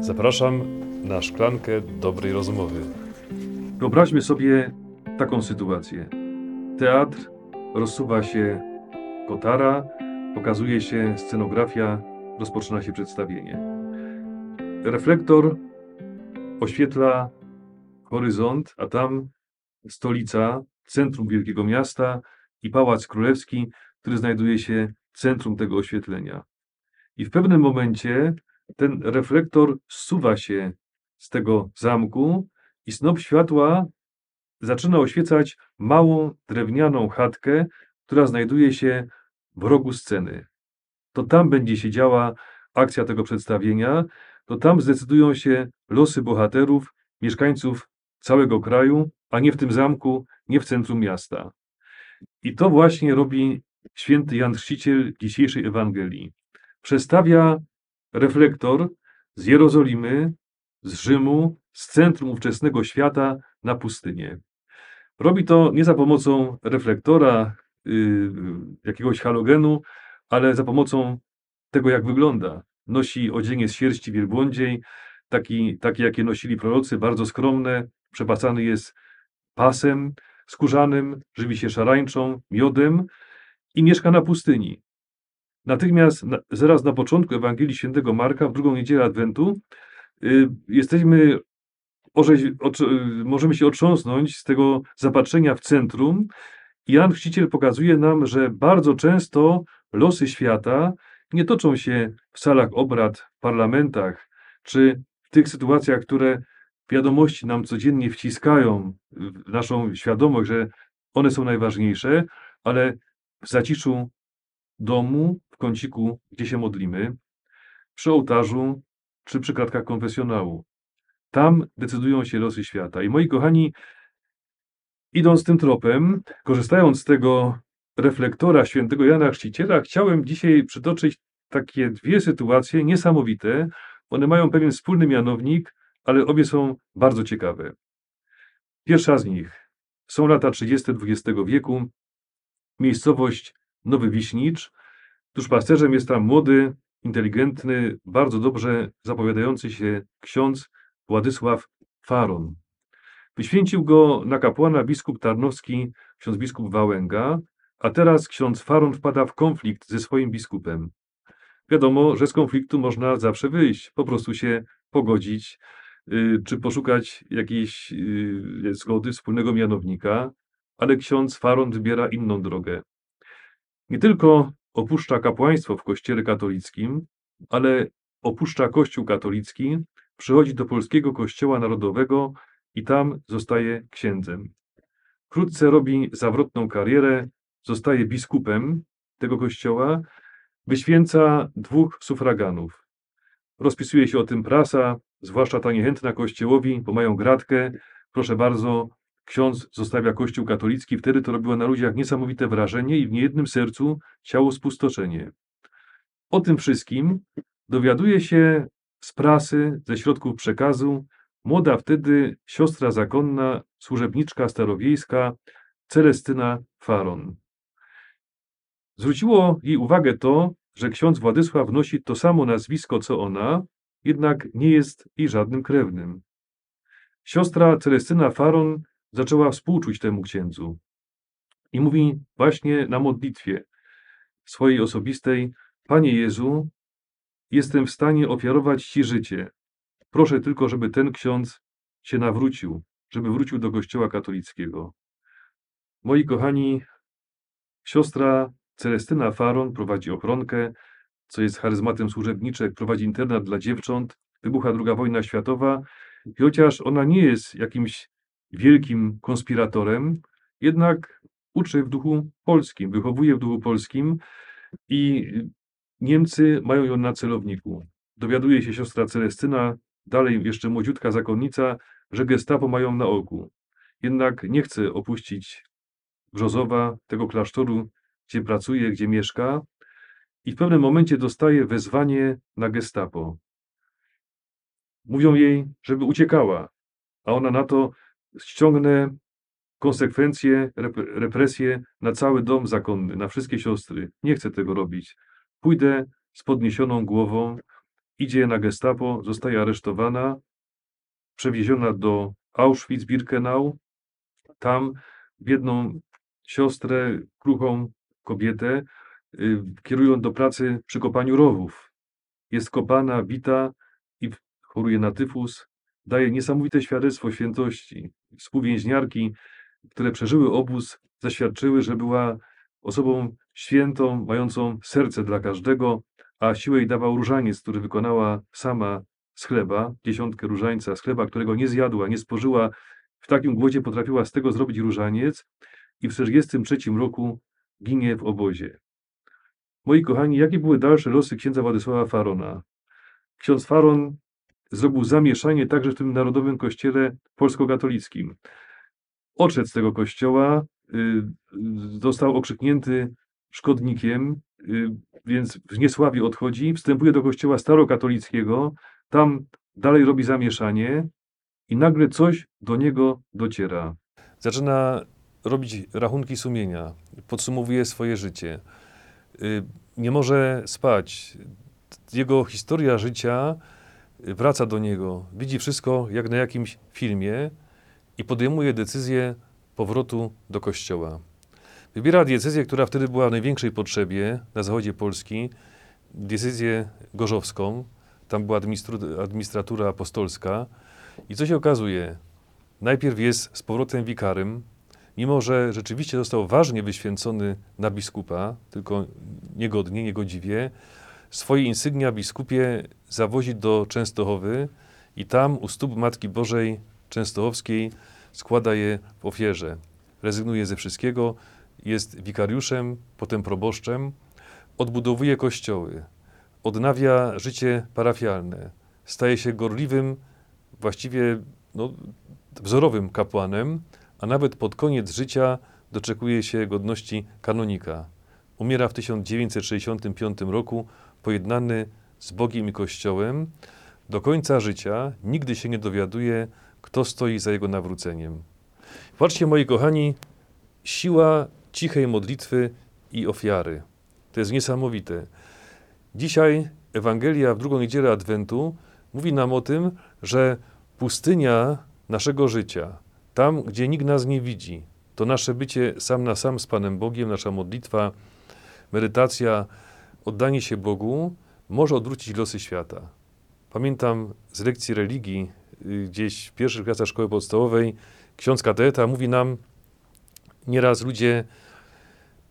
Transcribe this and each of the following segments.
Zapraszam na szklankę dobrej rozmowy. Wyobraźmy sobie taką sytuację. Teatr, rozsuwa się kotara, pokazuje się scenografia, rozpoczyna się przedstawienie. Reflektor oświetla horyzont, a tam stolica, centrum wielkiego miasta i Pałac Królewski, który znajduje się w centrum tego oświetlenia. I w pewnym momencie ten reflektor zsuwa się z tego zamku i snop światła zaczyna oświecać małą drewnianą chatkę, która znajduje się w rogu sceny. To tam będzie się działa akcja tego przedstawienia, to tam zdecydują się losy bohaterów, mieszkańców całego kraju, a nie w tym zamku, nie w centrum miasta. I to właśnie robi święty Jan Chrzciciel dzisiejszej Ewangelii. Przestawia reflektor z Jerozolimy, z Rzymu, z centrum ówczesnego świata na pustynię. Robi to nie za pomocą reflektora, yy, jakiegoś halogenu, ale za pomocą tego, jak wygląda. Nosi odzienie z sierści wielbłądziej, taki, takie, jakie nosili prorocy, bardzo skromne, przepasany jest pasem skórzanym, żywi się szarańczą, miodem i mieszka na pustyni. Natychmiast, na, zaraz na początku Ewangelii Świętego Marka, w drugą niedzielę Adwentu, y, jesteśmy, y, możemy się otrząsnąć z tego zapatrzenia w centrum. Jan Chrzciciel pokazuje nam, że bardzo często losy świata nie toczą się w salach obrad, w parlamentach, czy w tych sytuacjach, które wiadomości nam codziennie wciskają w naszą świadomość, że one są najważniejsze, ale w zaciszu domu, kąciku, gdzie się modlimy, przy ołtarzu czy przy kratkach konfesjonału. Tam decydują się losy świata. I moi kochani, idąc tym tropem, korzystając z tego reflektora świętego Jana Chrzciciela, chciałem dzisiaj przytoczyć takie dwie sytuacje niesamowite. One mają pewien wspólny mianownik, ale obie są bardzo ciekawe. Pierwsza z nich są lata 30. XX wieku, miejscowość Nowy Wiśnicz. Duszpasterzem jest tam młody, inteligentny, bardzo dobrze zapowiadający się ksiądz Władysław Faron. Wyświęcił go na kapłana biskup Tarnowski, ksiądz biskup Wałęga, a teraz ksiądz Faron wpada w konflikt ze swoim biskupem. Wiadomo, że z konfliktu można zawsze wyjść, po prostu się pogodzić, y, czy poszukać jakiejś y, zgody, wspólnego mianownika, ale ksiądz Faron wybiera inną drogę. Nie tylko opuszcza kapłaństwo w kościele katolickim, ale opuszcza kościół katolicki, przychodzi do polskiego kościoła narodowego i tam zostaje księdzem. Wkrótce robi zawrotną karierę, zostaje biskupem tego kościoła, wyświęca dwóch sufraganów. Rozpisuje się o tym prasa, zwłaszcza ta niechętna kościołowi, bo mają gratkę. Proszę bardzo, ksiądz zostawia kościół katolicki. Wtedy to robiło na ludziach niesamowite wrażenie i w niejednym sercu ciało spustoszenie. O tym wszystkim dowiaduje się z prasy, ze środków przekazu, młoda wtedy siostra zakonna, służebniczka starowiejska, Celestyna Faron. Zwróciło jej uwagę to, że ksiądz Władysław nosi to samo nazwisko co ona, jednak nie jest jej żadnym krewnym. Siostra Celestyna Faron zaczęła współczuć temu księdzu i mówi właśnie na modlitwie swojej osobistej: Panie Jezu, jestem w stanie ofiarować Ci życie. Proszę tylko, żeby ten ksiądz się nawrócił, żeby wrócił do Kościoła katolickiego. Moi kochani, siostra Celestyna Faron prowadzi ochronkę, co jest charyzmatem służebniczek, prowadzi internat dla dziewcząt, wybucha II wojna światowa i chociaż ona nie jest jakimś wielkim konspiratorem, jednak uczy w duchu polskim, wychowuje w duchu polskim i Niemcy mają ją na celowniku. Dowiaduje się siostra Celestyna, dalej jeszcze młodziutka zakonnica, że gestapo mają na oku. Jednak nie chce opuścić Brzozowa, tego klasztoru, gdzie pracuje, gdzie mieszka i w pewnym momencie dostaje wezwanie na gestapo. Mówią jej, żeby uciekała, a ona na to ściągnę konsekwencje, represje na cały dom zakonny, na wszystkie siostry. Nie chcę tego robić. Pójdę z podniesioną głową idzie na gestapo, zostaje aresztowana, przewieziona do Auschwitz-Birkenau. Tam biedną siostrę, kruchą kobietę, y, kierują do pracy przy kopaniu rowów. Jest kopana, bita i choruje na tyfus. Daje niesamowite świadectwo świętości. Współwięźniarki, które przeżyły obóz, zaświadczyły, że była osobą świętą, mającą serce dla każdego, a siłę jej dawał różaniec, który wykonała sama z chleba, dziesiątkę różańca z chleba, którego nie zjadła, nie spożyła. W takim głodzie potrafiła z tego zrobić różaniec i w 1943 roku ginie w obozie. Moi kochani, jakie były dalsze losy księdza Władysława Farona? Ksiądz Faron zrobił zamieszanie także w tym Narodowym Kościele Polsko-Katolickim. Odszedł z tego kościoła, y, został okrzyknięty szkodnikiem, y, więc w niesławie odchodzi, wstępuje do kościoła starokatolickiego, tam dalej robi zamieszanie i nagle coś do niego dociera. Zaczyna robić rachunki sumienia, podsumowuje swoje życie. Y, Nie może spać. Jego historia życia wraca do niego. Widzi wszystko jak na jakimś filmie i podejmuje decyzję powrotu do kościoła. Wybiera diecezję, która wtedy była w największej potrzebie na zachodzie Polski, diecezję gorzowską. Tam była administratura apostolska. I co się okazuje? Najpierw jest z powrotem wikarym, mimo że rzeczywiście został ważnie wyświęcony na biskupa, tylko niegodnie, niegodziwie, swoje insygnia biskupie zawozi do Częstochowy i tam u stóp Matki Bożej Częstochowskiej składa je w ofierze. Rezygnuje ze wszystkiego, jest wikariuszem, potem proboszczem, odbudowuje kościoły, odnawia życie parafialne, staje się gorliwym, właściwie no, wzorowym kapłanem, a nawet pod koniec życia doczekuje się godności kanonika. Umiera w 1965 roku, pojednany z Bogiem i Kościołem. Do końca życia nigdy się nie dowiaduje, kto stoi za jego nawróceniem. Patrzcie, moi kochani, siła cichej modlitwy i ofiary. To jest niesamowite. Dzisiaj Ewangelia w drugą niedzielę Adwentu mówi nam o tym, że pustynia naszego życia, tam gdzie nikt nas nie widzi, to nasze bycie sam na sam z Panem Bogiem, nasza modlitwa, medytacja, oddanie się Bogu może odwrócić losy świata. Pamiętam z lekcji religii, y, gdzieś w pierwszych klasach szkoły podstawowej, ksiądz kateta mówi nam, nieraz ludzie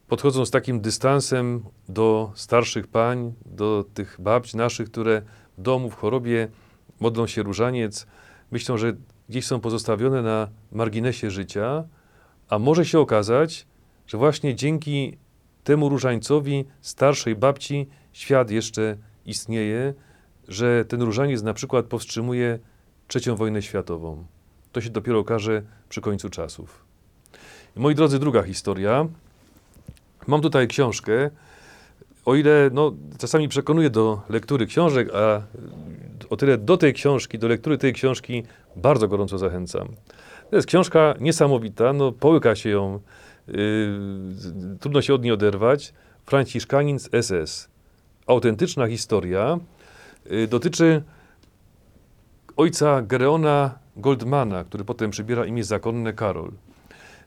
podchodzą z takim dystansem do starszych pań, do tych babci naszych, które w domu, w chorobie modlą się różaniec, myślą, że gdzieś są pozostawione na marginesie życia, a może się okazać, że właśnie dzięki temu różańcowi starszej babci świat jeszcze istnieje, że ten różaniec na przykład powstrzymuje trzecią wojnę światową. To się dopiero okaże przy końcu czasów. Moi drodzy, druga historia. Mam tutaj książkę. O ile no, czasami przekonuję do lektury książek, a o tyle do tej książki, do lektury tej książki bardzo gorąco zachęcam. To jest książka niesamowita, no, połyka się ją, trudno się od niej oderwać. Franciszkanin z SS. Autentyczna historia. Yy, dotyczy ojca Gereona Goldmana, który potem przybiera imię zakonne Karol.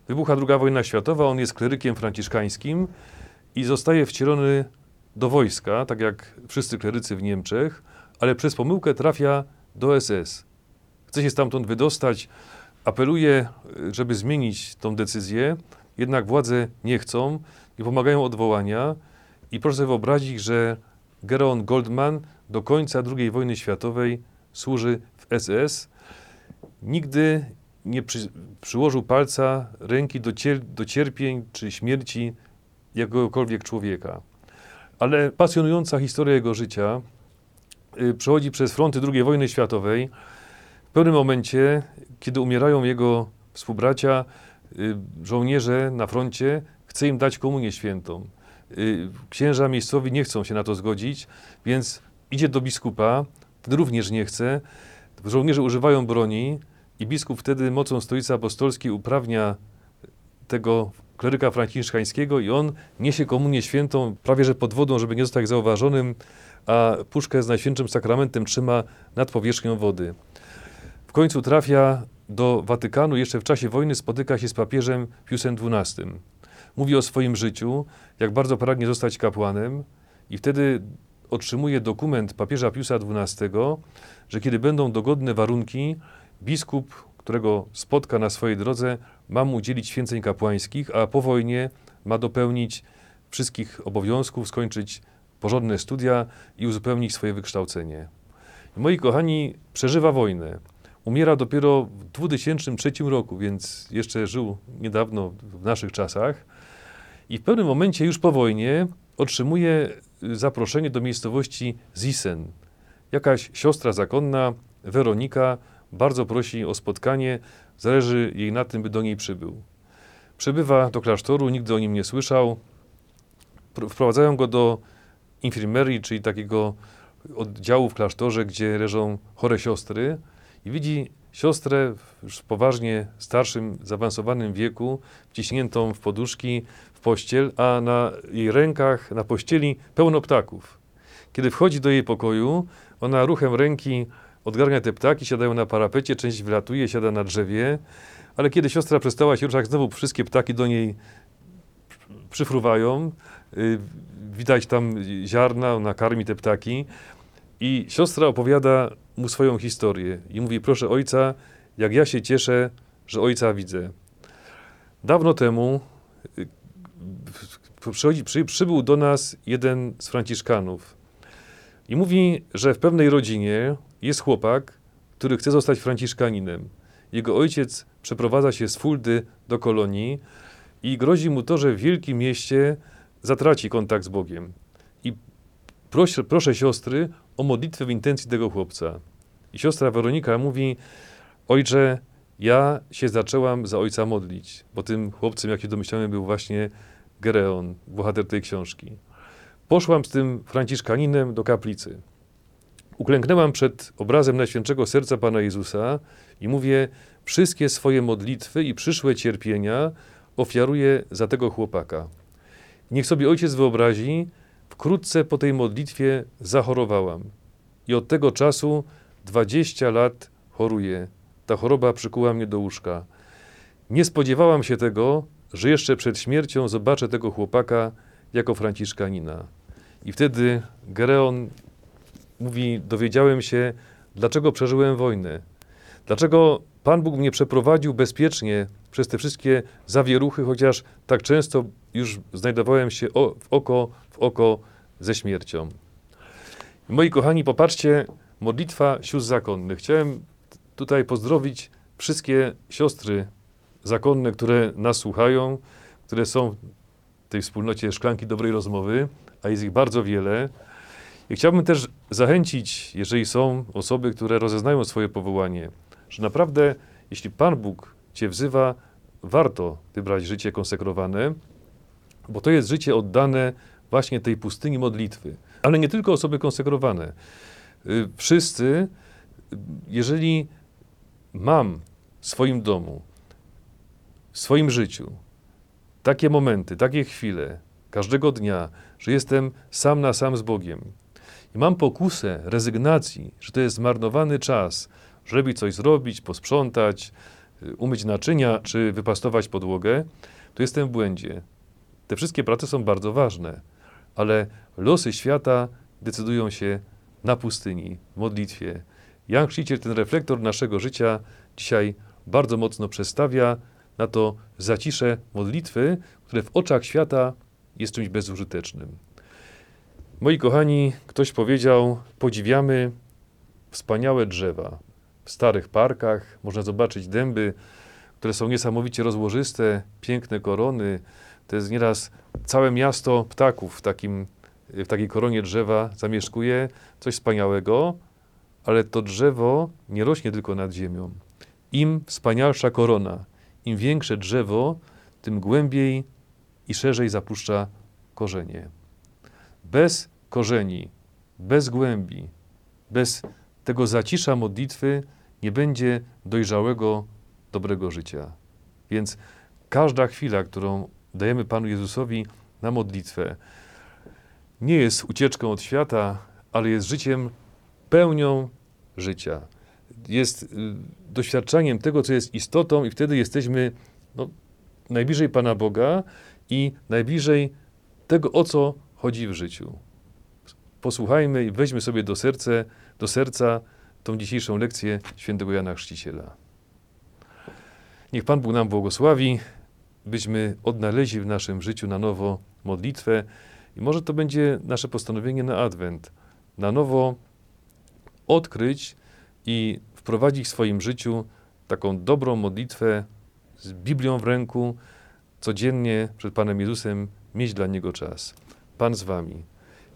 Wybucha II wojna światowa, on jest klerykiem franciszkańskim i zostaje wcielony do wojska, tak jak wszyscy klerycy w Niemczech, ale przez pomyłkę trafia do SS. Chce się stamtąd wydostać, apeluje, żeby zmienić tą decyzję, jednak władze nie chcą, nie pomagają odwołania i proszę sobie wyobrazić, że Geron Goldman do końca II wojny światowej służy w SS. Nigdy nie przy, przyłożył palca ręki do, cier, do cierpień czy śmierci jakiegokolwiek człowieka. Ale pasjonująca historia jego życia y, przechodzi przez fronty II wojny światowej. W pewnym momencie, kiedy umierają jego współbracia, żołnierze na froncie, chce im dać komunię świętą. Y, księża miejscowi nie chcą się na to zgodzić, więc idzie do biskupa, ten również nie chce. Żołnierze używają broni i biskup wtedy mocą Stolicy Apostolskiej uprawnia tego kleryka franciszkańskiego i on niesie komunię świętą prawie że pod wodą, żeby nie zostać zauważonym, a puszkę z Najświętszym Sakramentem trzyma nad powierzchnią wody. W końcu trafia do Watykanu, jeszcze w czasie wojny spotyka się z papieżem Piusem XII. Mówi o swoim życiu, jak bardzo pragnie zostać kapłanem i wtedy otrzymuje dokument papieża Piusa XII, że kiedy będą dogodne warunki, biskup, którego spotka na swojej drodze, ma mu udzielić święceń kapłańskich, a po wojnie ma dopełnić wszystkich obowiązków, skończyć porządne studia i uzupełnić swoje wykształcenie. Moi kochani, przeżywa wojnę. Umiera dopiero w 2003 roku, więc jeszcze żył niedawno w naszych czasach. I w pewnym momencie, już po wojnie, otrzymuje y, zaproszenie do miejscowości Zisen. Jakaś siostra zakonna, Weronika, bardzo prosi o spotkanie, zależy jej na tym, by do niej przybył. Przybywa do klasztoru, nigdy o nim nie słyszał. Pr- Wprowadzają go do infirmerii, czyli takiego oddziału w klasztorze, gdzie leżą chore siostry i widzi siostrę w poważnie starszym, zaawansowanym wieku, wciśniętą w poduszki, w pościel, a na jej rękach, na pościeli pełno ptaków. Kiedy wchodzi do jej pokoju, ona ruchem ręki odgarnia te ptaki, siadają na parapecie, część wylatuje, siada na drzewie, ale kiedy siostra przestała się ruszać, znowu wszystkie ptaki do niej przyfruwają. Y, Widać tam ziarna, ona karmi te ptaki. I siostra opowiada mu swoją historię i mówi: Proszę ojca, jak ja się cieszę, że ojca widzę. Dawno temu y, przychodzi, przy, przybył do nas jeden z Franciszkanów i mówi, że w pewnej rodzinie jest chłopak, który chce zostać Franciszkaninem. Jego ojciec przeprowadza się z Fuldy do kolonii i grozi mu to, że w wielkim mieście zatraci kontakt z Bogiem. I proszę, proszę siostry o modlitwę w intencji tego chłopca. I siostra Weronika mówi: Ojcze, ja się zaczęłam za ojca modlić, bo tym chłopcem, jak się domyślamy, był właśnie Gereon, bohater tej książki. Poszłam z tym Franciszkaninem do kaplicy. Uklęknęłam przed obrazem Najświętszego Serca Pana Jezusa i mówię: Wszystkie swoje modlitwy i przyszłe cierpienia ofiaruję za tego chłopaka. Niech sobie ojciec wyobrazi, wkrótce po tej modlitwie zachorowałam. I od tego czasu 20 lat choruję. Ta choroba przykuła mnie do łóżka. Nie spodziewałam się tego, że jeszcze przed śmiercią zobaczę tego chłopaka jako Franciszkanina. I wtedy Gereon mówi: Dowiedziałem się, dlaczego przeżyłem wojnę. Dlaczego Pan Bóg mnie przeprowadził bezpiecznie przez te wszystkie zawieruchy, chociaż tak często już znajdowałem się w oko w oko ze śmiercią. Moi kochani, popatrzcie, modlitwa sióstr zakonnych. Chciałem tutaj pozdrowić wszystkie siostry zakonne, które nas słuchają, które są w tej wspólnocie Szklanki Dobrej Rozmowy, a jest ich bardzo wiele. I chciałbym też zachęcić, jeżeli są osoby, które rozeznają swoje powołanie, że naprawdę, jeśli Pan Bóg Cię wzywa, warto wybrać życie konsekrowane, bo to jest życie oddane właśnie tej pustyni modlitwy. Ale nie tylko osoby konsekrowane. Y, Wszyscy, jeżeli mam w swoim domu, w swoim życiu takie momenty, takie chwile, każdego dnia, że jestem sam na sam z Bogiem i mam pokusę rezygnacji, że to jest zmarnowany czas, żeby coś zrobić, posprzątać, y, umyć naczynia czy wypastować podłogę, to jestem w błędzie. Te wszystkie prace są bardzo ważne, ale losy świata decydują się na pustyni, w modlitwie. Jan Chrzciciel ten reflektor naszego życia dzisiaj bardzo mocno przestawia na to zacisze modlitwy, które w oczach świata jest czymś bezużytecznym. Moi kochani, ktoś powiedział, podziwiamy wspaniałe drzewa. W starych parkach można zobaczyć dęby, które są niesamowicie rozłożyste, piękne korony. To jest nieraz całe miasto ptaków w, takim, w takiej koronie drzewa zamieszkuje. Coś wspaniałego, ale to drzewo nie rośnie tylko nad ziemią. Im wspanialsza korona, im większe drzewo, tym głębiej i szerzej zapuszcza korzenie. Bez korzeni, bez głębi, bez tego zacisza modlitwy nie będzie dojrzałego, dobrego życia. Więc każda chwila, którą dajemy Panu Jezusowi na modlitwę, nie jest ucieczką od świata, ale jest życiem pełnią życia. Jest y, doświadczaniem tego, co jest istotą, i wtedy jesteśmy no, najbliżej Pana Boga i najbliżej tego, o co chodzi w życiu. Posłuchajmy i weźmy sobie do, serce, do serca tą dzisiejszą lekcję świętego Jana Chrzciciela. Niech Pan Bóg nam błogosławi, byśmy odnaleźli w naszym życiu na nowo modlitwę i może to będzie nasze postanowienie na Adwent. Na nowo odkryć i wprowadzić w swoim życiu taką dobrą modlitwę z Biblią w ręku, codziennie przed Panem Jezusem mieć dla Niego czas. Pan z Wami.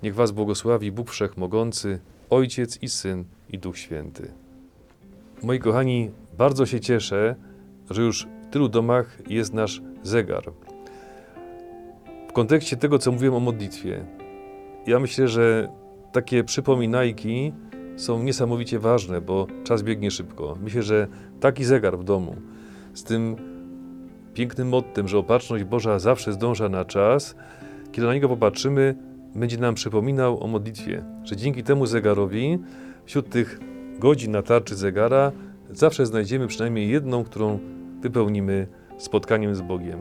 Niech Was błogosławi Bóg Wszechmogący, Ojciec i Syn i Duch Święty. Moi kochani, bardzo się cieszę, że już tylu domach jest nasz zegar. W kontekście tego, co mówiłem o modlitwie, ja myślę, że takie przypominajki są niesamowicie ważne, bo czas biegnie szybko. Myślę, że taki zegar w domu z tym pięknym mottem, że opatrzność Boża zawsze zdąża na czas, kiedy na niego popatrzymy, będzie nam przypominał o modlitwie, że dzięki temu zegarowi wśród tych godzin na tarczy zegara zawsze znajdziemy przynajmniej jedną, którą wypełnimy spotkaniem z Bogiem,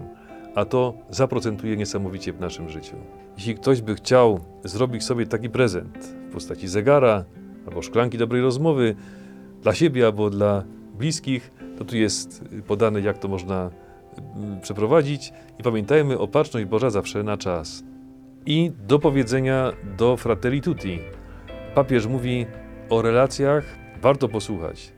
a to zaprocentuje niesamowicie w naszym życiu. Jeśli ktoś by chciał zrobić sobie taki prezent w postaci zegara albo szklanki dobrej rozmowy dla siebie albo dla bliskich, to tu jest podane, jak to można mm, przeprowadzić. I pamiętajmy, opatrzność Boża zawsze na czas. I do powiedzenia do Fratelli Tutti. Papież mówi o relacjach, warto posłuchać.